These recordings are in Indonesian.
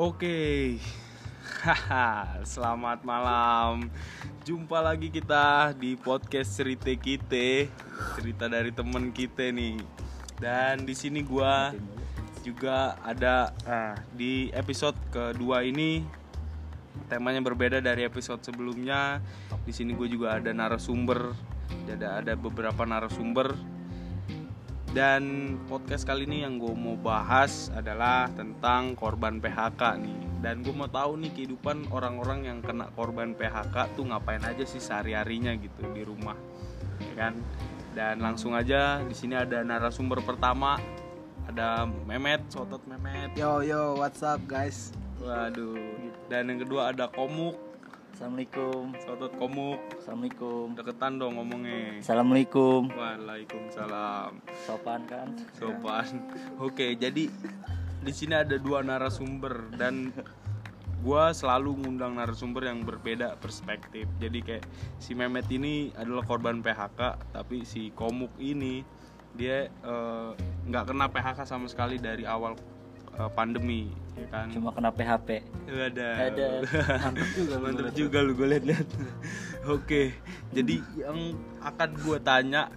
Oke, haha, selamat malam. Jumpa lagi kita di podcast cerita kita, cerita dari temen kita nih. Dan di sini gua juga ada ah, di episode kedua ini temanya berbeda dari episode sebelumnya. Di sini gue juga ada narasumber, ada ada beberapa narasumber dan podcast kali ini yang gue mau bahas adalah tentang korban PHK nih. Dan gue mau tahu nih kehidupan orang-orang yang kena korban PHK tuh ngapain aja sih sehari-harinya gitu di rumah, ya kan? Dan langsung aja di sini ada narasumber pertama, ada Memet, Sotot Memet. Yo yo, what's up guys? Waduh. Dan yang kedua ada Komuk, Assalamualaikum. Sotot Komuk. Assalamualaikum. Deketan dong ngomongnya. Assalamualaikum. Waalaikumsalam. Sopan kan? sopan oke jadi di sini ada dua narasumber dan gua selalu ngundang narasumber yang berbeda perspektif jadi kayak si Mehmet ini adalah korban PHK tapi si Komuk ini dia eh, nggak kena PHK sama sekali dari awal eh, pandemi ya kan Cuma kena PHP. ada Ada. mantap juga mantap juga lu gue liat-liat oke jadi yang akan gue tanya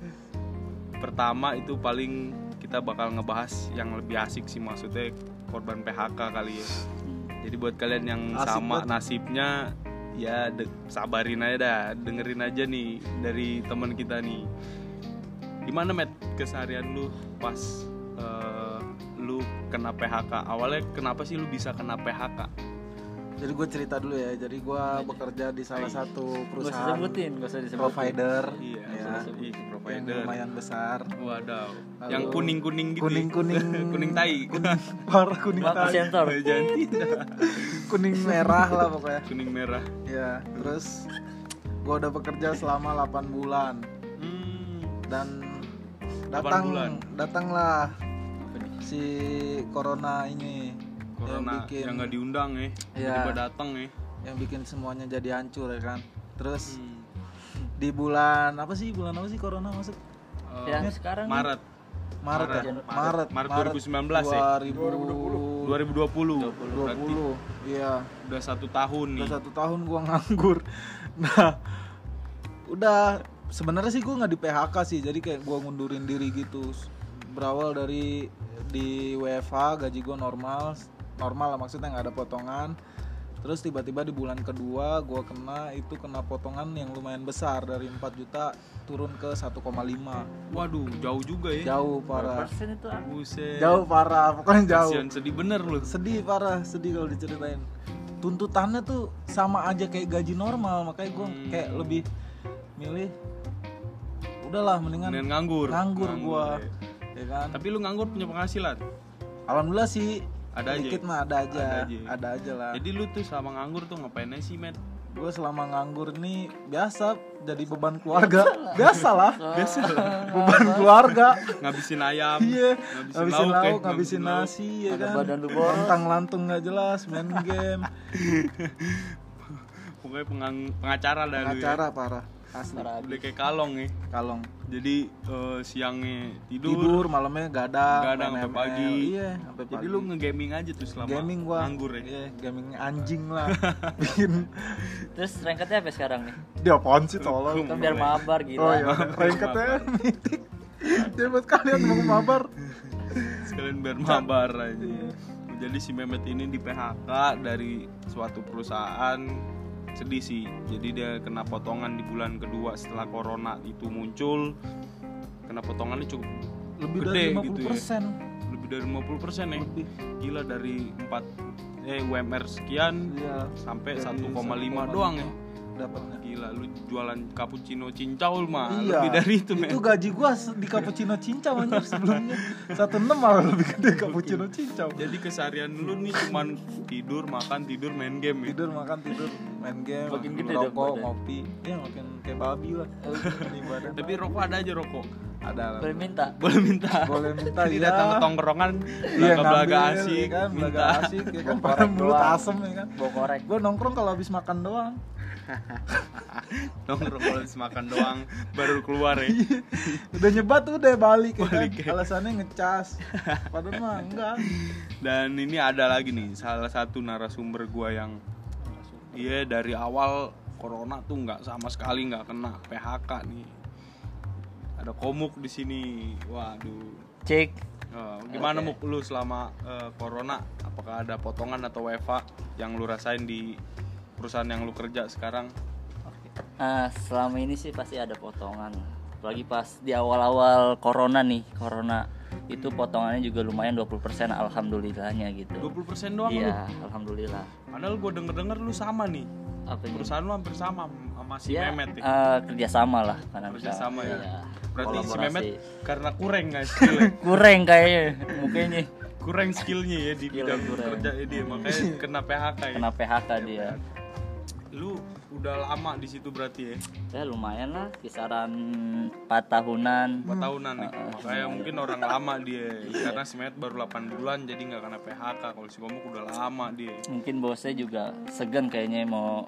pertama itu paling kita bakal ngebahas yang lebih asik sih maksudnya korban PHK kali ya jadi buat kalian yang Asik sama banget. nasibnya ya de- sabarin aja dah dengerin aja nih dari teman kita nih gimana met keseharian lu pas eh, lu kena PHK awalnya kenapa sih lu bisa kena PHK Jadi gue cerita dulu ya. Jadi gue bekerja di salah satu Gak usah perusahaan sebutin, gak usah disebutin. provider iya ya, ih, yang provider lumayan besar. Wadaw, Lalu- yang kuning kuning gitu. Kuning kuning kuning tai. kuning parah kuning Maaf tai. Jangan kuning merah lah pokoknya. kuning merah. Ya, terus gue udah bekerja selama 8 bulan Hmm. dan datang bulan. datanglah si corona ini Corona yang bikin yang nggak diundang ya. Iya. Tiba datang ya. yang bikin semuanya jadi hancur ya kan. Terus Hmm. di bulan apa sih bulan apa sih corona masuk Eh, Ya, sekarang Maret Maret ya Maret. Maret Maret 2019 ya? 2020 2020. Berarti 20 iya udah satu tahun nih. udah satu tahun gua nganggur nah udah sebenarnya sih gua nggak di PHK sih jadi kayak gua ngundurin diri gitu berawal dari di WFH gaji gua normal normal lah maksudnya nggak ada potongan terus tiba-tiba di bulan kedua gua kena itu kena potongan yang lumayan besar dari 4 juta turun ke 1,5 Waduh, jauh juga ya. jauh parah persen itu ah. Buset. jauh parah pokoknya jauh Kasian sedih bener lu. sedih parah sedih kalau diceritain tuntutannya tuh sama aja kayak gaji normal makanya gue Hmm. kayak lebih milih udahlah mendingan Dengan nganggur. nganggur gua ya. Ya kan? Tapi lu nganggur punya penghasilan. alhamdulillah sih. Ada aja. dikit mah ada aja. Ada ada aja. aja, lah. Jadi lu tuh selama nganggur tuh ngapain aja sih, Met? gue selama nganggur ini biasa jadi beban keluarga. Biasa lah. Biasa lah. beban keluarga. Ngabisin ayam, iya. ngabisin, ngabisin lauk, ya, lauk ngabisin nasi ya Ada kan? badan lu lantang lantung nggak jelas main game. Pokoknya pengang- pengacara dah lu ya. pengacara parah asli. Udah kayak kalong ya. kalong Jadi eh, siangnya tidur, tidur malamnya gadang Gadang sampai pagi. iya sampai Jadi pagi lu nge-gaming aja tuh selama gaming gua nganggur ya. iya gaming anjing lah bikin Terus ranketnya apa sekarang nih? dia apaan sih tolong Kan biar mabar gitu. oh iya ranketnya mitik dia buat kalian mau mabar Sekalian biar mabar aja. Jadi si Mehmet ini di PHK dari suatu perusahaan sedih sih. Jadi dia kena potongan di bulan kedua setelah corona itu muncul. Kena potongannya cukup lebih Gede dari 50 gitu ya. persen lebih dari 50% ya. lebih Gila dari 4 eh UMR sekian iya sampai Dari 1,5 1,5 doang ya. dapatnya Gila lu jualan cappuccino cincau mah iya lebih dari itu, men. itu gaji gua di cappuccino cincau anjir sebelumnya satu enam malah lebih gede cappuccino cincau Jadi keseharian lu nih cuman tidur, makan, tidur, main game ya. tidur makan tidur main game Makin gede rokok ngopi ya makin kayak babi lah. Tapi rokok ada aja rokok. ada lah Boleh minta. Boleh minta. boleh minta Jadi ya datang ke tongkrongan, iya belaga-belaga ngambil, asik, ya kan belaga minta. asik ya kan Bawa pada korek mulut asem ya kan Bawa korek. gue nongkrong kalau habis makan doang nongkrong kalau habis makan doang baru keluar ya udah nyebat udah balik, ya kan? Balik, ya. alasannya ngecas padahal mah enggak dan ini ada lagi nih salah satu narasumber gua yang iya dari awal corona tuh nggak sama sekali nggak kena PHK nih ada komuk di sini waduh Cek. Oh, gimana Oke. muk lu selama eh, corona apakah ada potongan atau WFA yang lu rasain di perusahaan yang lu kerja sekarang Ah, selama ini sih pasti ada potongan. Apalagi pas di awal-awal corona nih, corona itu potongannya juga lumayan 20% alhamdulillahnya gitu. 20% doang Iya, lu alhamdulillah. padahal gua denger-denger lu sama nih Apa perusahaan lu hampir sama sama si Ya, Memet ya eh, kerjasama lah karena Kerjasama ya? iya, berarti si. Memet karena kurang nggak skillnya kurang kayaknya mukanya kurang skillnya ya di Skill bidang kurang. kerja dia makanya kena PHK ya kena PHK dia. Lu udah lama di situ berarti ya? Ya lumayan lah, kisaran 4 tahunan. empat tahunan nih. Heeh, makanya mungkin orang lama dia karena si Memet baru 8 bulan jadi nggak kena PHK kalau si Komuk udah lama dia Mungkin bosnya juga segan kayaknya mau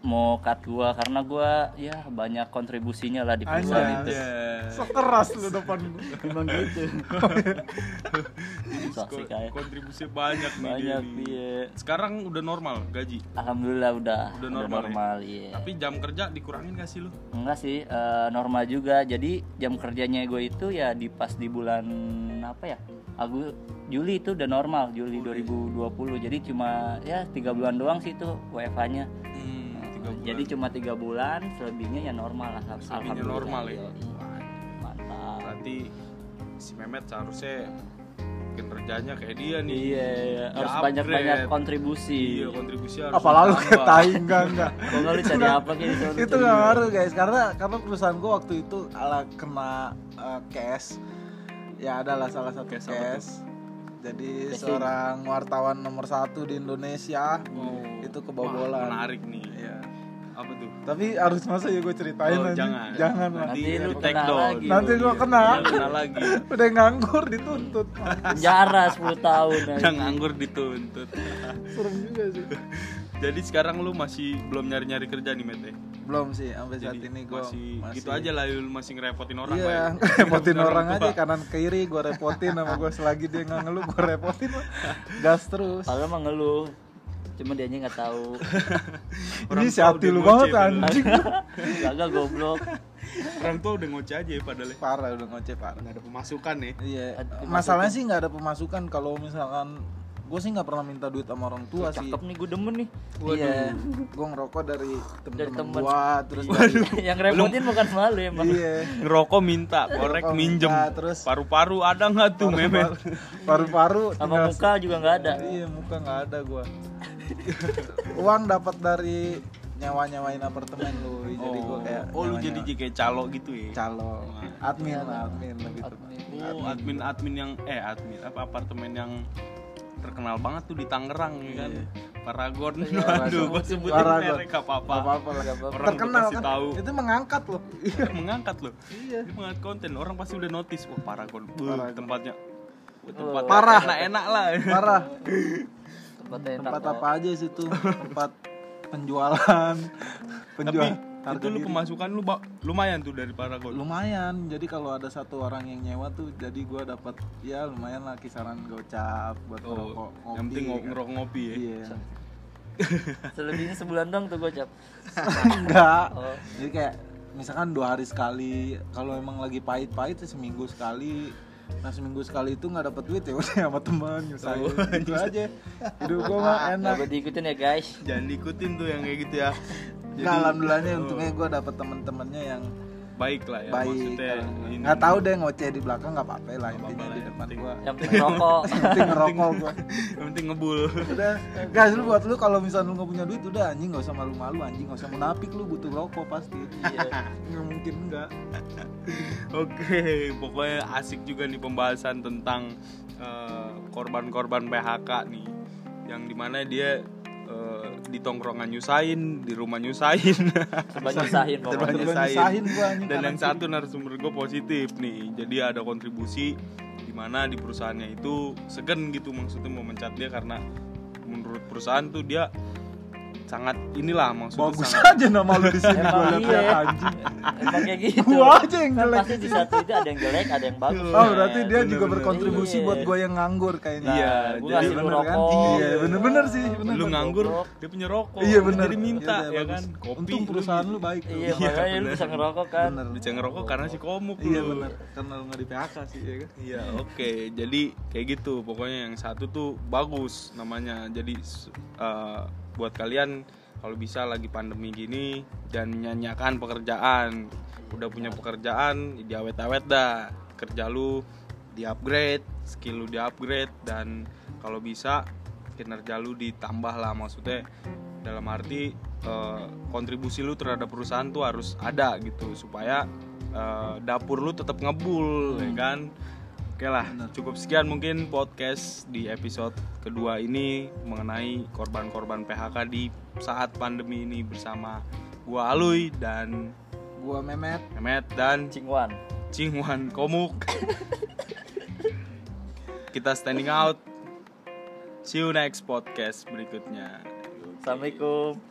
mau cut gua. Karena gua ya banyak kontribusinya lah di perusahaan itu. ya so keras lu depan gua Emang gitu. So asik kayak. kontribusi banyak nih Banyak nih. dia. sekarang udah normal gaji Alhamdulillah udah Udah normal ya? iya. tapi jam kerja dikurangin gak sih lu Enggak sih, eh, normal juga. Jadi jam kerjanya gue itu ya di pas di bulan apa ya? Agu Juli itu udah normal, Juli 2020. Jadi cuma ya tiga bulan doang sih itu WFH-nya. hmm, tiga bulan. Jadi cuma tiga bulan, selebihnya ya normal lah. Selebihnya Alhamdulillah. normal ya? Yoi. Berarti si Memet seharusnya kerjanya kayak dia nih Iya, iya. harus Ya, banyak-banyak kontribusi. iya kontribusi harus apa lalu ditambah. kayak tai enggak enggak Kok nggak lu cari apa kayak gitu? itu nggak ngaruh guys karena karena perusahaan gua waktu itu ala kena uh, cash ya adalah salah satu Cash cash, jadi Casing. seorang wartawan nomor satu di Indonesia Oh. itu Wah, kebobolan menarik nih Iya. Apa tuh tapi harus masa ya gue ceritain Oh, anjing? jangan. jangan lah Nanti Nanti lu di take kena down. lagi. Nanti Iya, kena. iya, kena lagi udah nganggur dituntut Penjara 10 tahun. udah nganggur dituntut serem juga sih jadi sekarang lu masih belum nyari-nyari kerja nih Mete belum sih sampai saat jadi ini gue masih, gitu aja lah lu masih ngerepotin orang iya lah ya. repotin Orang orang aja kanan kiri gue repotin sama gue selagi dia nggak ngeluh gue repotin gas terus Padahal mah ngeluh. Cuma dia nggak tahu. Orang ini si hati lu banget anjing Gagal goblok. orang tua udah ngoceh aja ya padahal ya. parah udah ngoceh parah nggak ada pemasukan ya iya Ada masalahnya sih nggak ada pemasukan kalau misalkan gue sih nggak pernah minta duit sama orang tua sih Cakep nih gue demen nih. iya gue ngerokok dari temen-temen temen. gue terus dari, yang repotin bukan malu emang. iya ngerokok minta korek Ngerokok minjem minta, terus- paru-paru ada nggak tuh memet paru-paru Sama muka juga nggak ada. Iya muka nggak ada gua. Uang dapat dari nyawa nyawain apartemen lu, jadi gua kayak oh lu jadi kayak calo gitu ya calo, admin lah, admin lebih Admin. tepat. oh admin admin yang eh admin apa apartemen yang terkenal banget tuh di Tangerang ya kan Iya. Paragon Iya, aduh gua sebutin Paragon. merek apa apa Gak apa-apa lah. Orang Terkenal pasti kan? tahu. Itu mengangkat loh. mengangkat loh Iya. dia mengangkat konten orang pasti udah notice wah Paragon Buh, Paragon. tempatnya Wah, tempat Parah. enak-enak lah Parah. Tempatnya enak. Tempat kok. apa aja sih tuh? Tempat penjualan. tapi Penjual. itu lu diri. pemasukan lu lumayan tuh dari Paragon lumayan jadi kalau ada satu orang yang nyewa tuh jadi gua dapat ya lumayan lah kisaran gocap buat ngerokok oh, ngopi yang penting ngo- kan. ngerokok ngopi ya iya Selebihnya sebulan dong tuh gocap. enggak Oh. jadi kayak misalkan dua hari sekali kalau emang lagi pahit-pahit ya seminggu sekali nah seminggu sekali itu nggak dapet duit ya udah sama teman nyusahin. Oh, gitu aja. Hidup gua mah enak. Nggak diikutin ya guys. jangan diikutin tuh yang kayak gitu ya. Nah alhamdulillahnya oh, untungnya gua dapet temen-temennya yang baik lah ya baik maksudnya ini. nggak tahu deh ngoceh di belakang nggak apa-apa lah Nggak intinya apa-apa di lah, depan yang gua. Yang penting rokok. yang penting ngerokok gua. Yang penting ngebul. Udah. Guys lu buat lu kalau misalnya lu nggak punya duit udah anjing nggak usah malu-malu anjing nggak usah munafik lu butuh rokok pasti. Iya. nggak mungkin enggak oke pokoknya asik juga nih pembahasan tentang eh, korban-korban PHK nih. Yang di mana dia di tongkrongan nyusahin di rumah nyusahin. Serba nyusahin Serba nyusahin. Dan yang satu narasumber gue positif nih. Jadi ada kontribusi di mana di perusahaannya itu segan gitu maksudnya mau mencat dia karena menurut perusahaan tuh dia sangat inilah maksudnya Bagus sangat aja nama lu di sini gua lihat iya. ya anjing. Emang kayak gitu. Gua aja yang kan jelek pasti di satu itu ada yang jelek, ada yang bagus. Oh berarti dia juga berkontribusi Iya. buat gue yang nganggur kayaknya. Nah, Iya, gua jadi lu bener kan? rokok. Iya bener-bener sih. Bener, lu nganggur dia punya rokok Iya lu bener. jadi minta Iya, ya kan kopi Untung perusahaan lu baik. Iya, Iya, makanya lu bener. bisa ngerokok kan. Bisa ngerokok karena si komuk Iya lu. bener. Karena lu nggak di PHK sih ya kan. Iya oke jadi kayak gitu pokoknya yang satu tuh bagus namanya jadi eh, buat kalian kalau bisa lagi pandemi gini dan menyanyiakan pekerjaan. Udah punya pekerjaan di awet-awet dah. Kerja lu di upgrade skill lu di upgrade dan kalau bisa kinerja lu ditambah lah. Maksudnya dalam arti eh, kontribusi lu terhadap perusahaan tuh harus ada gitu supaya eh, dapur lu tetap ngebul ya kan oke lah cukup sekian mungkin podcast di episode kedua ini mengenai korban-korban PHK di saat pandemi ini bersama gua Alui dan Gua Memet. Mehmet dan Cingwan. Cingwan Komuk kita standing out see you next podcast berikutnya Assalamualaikum.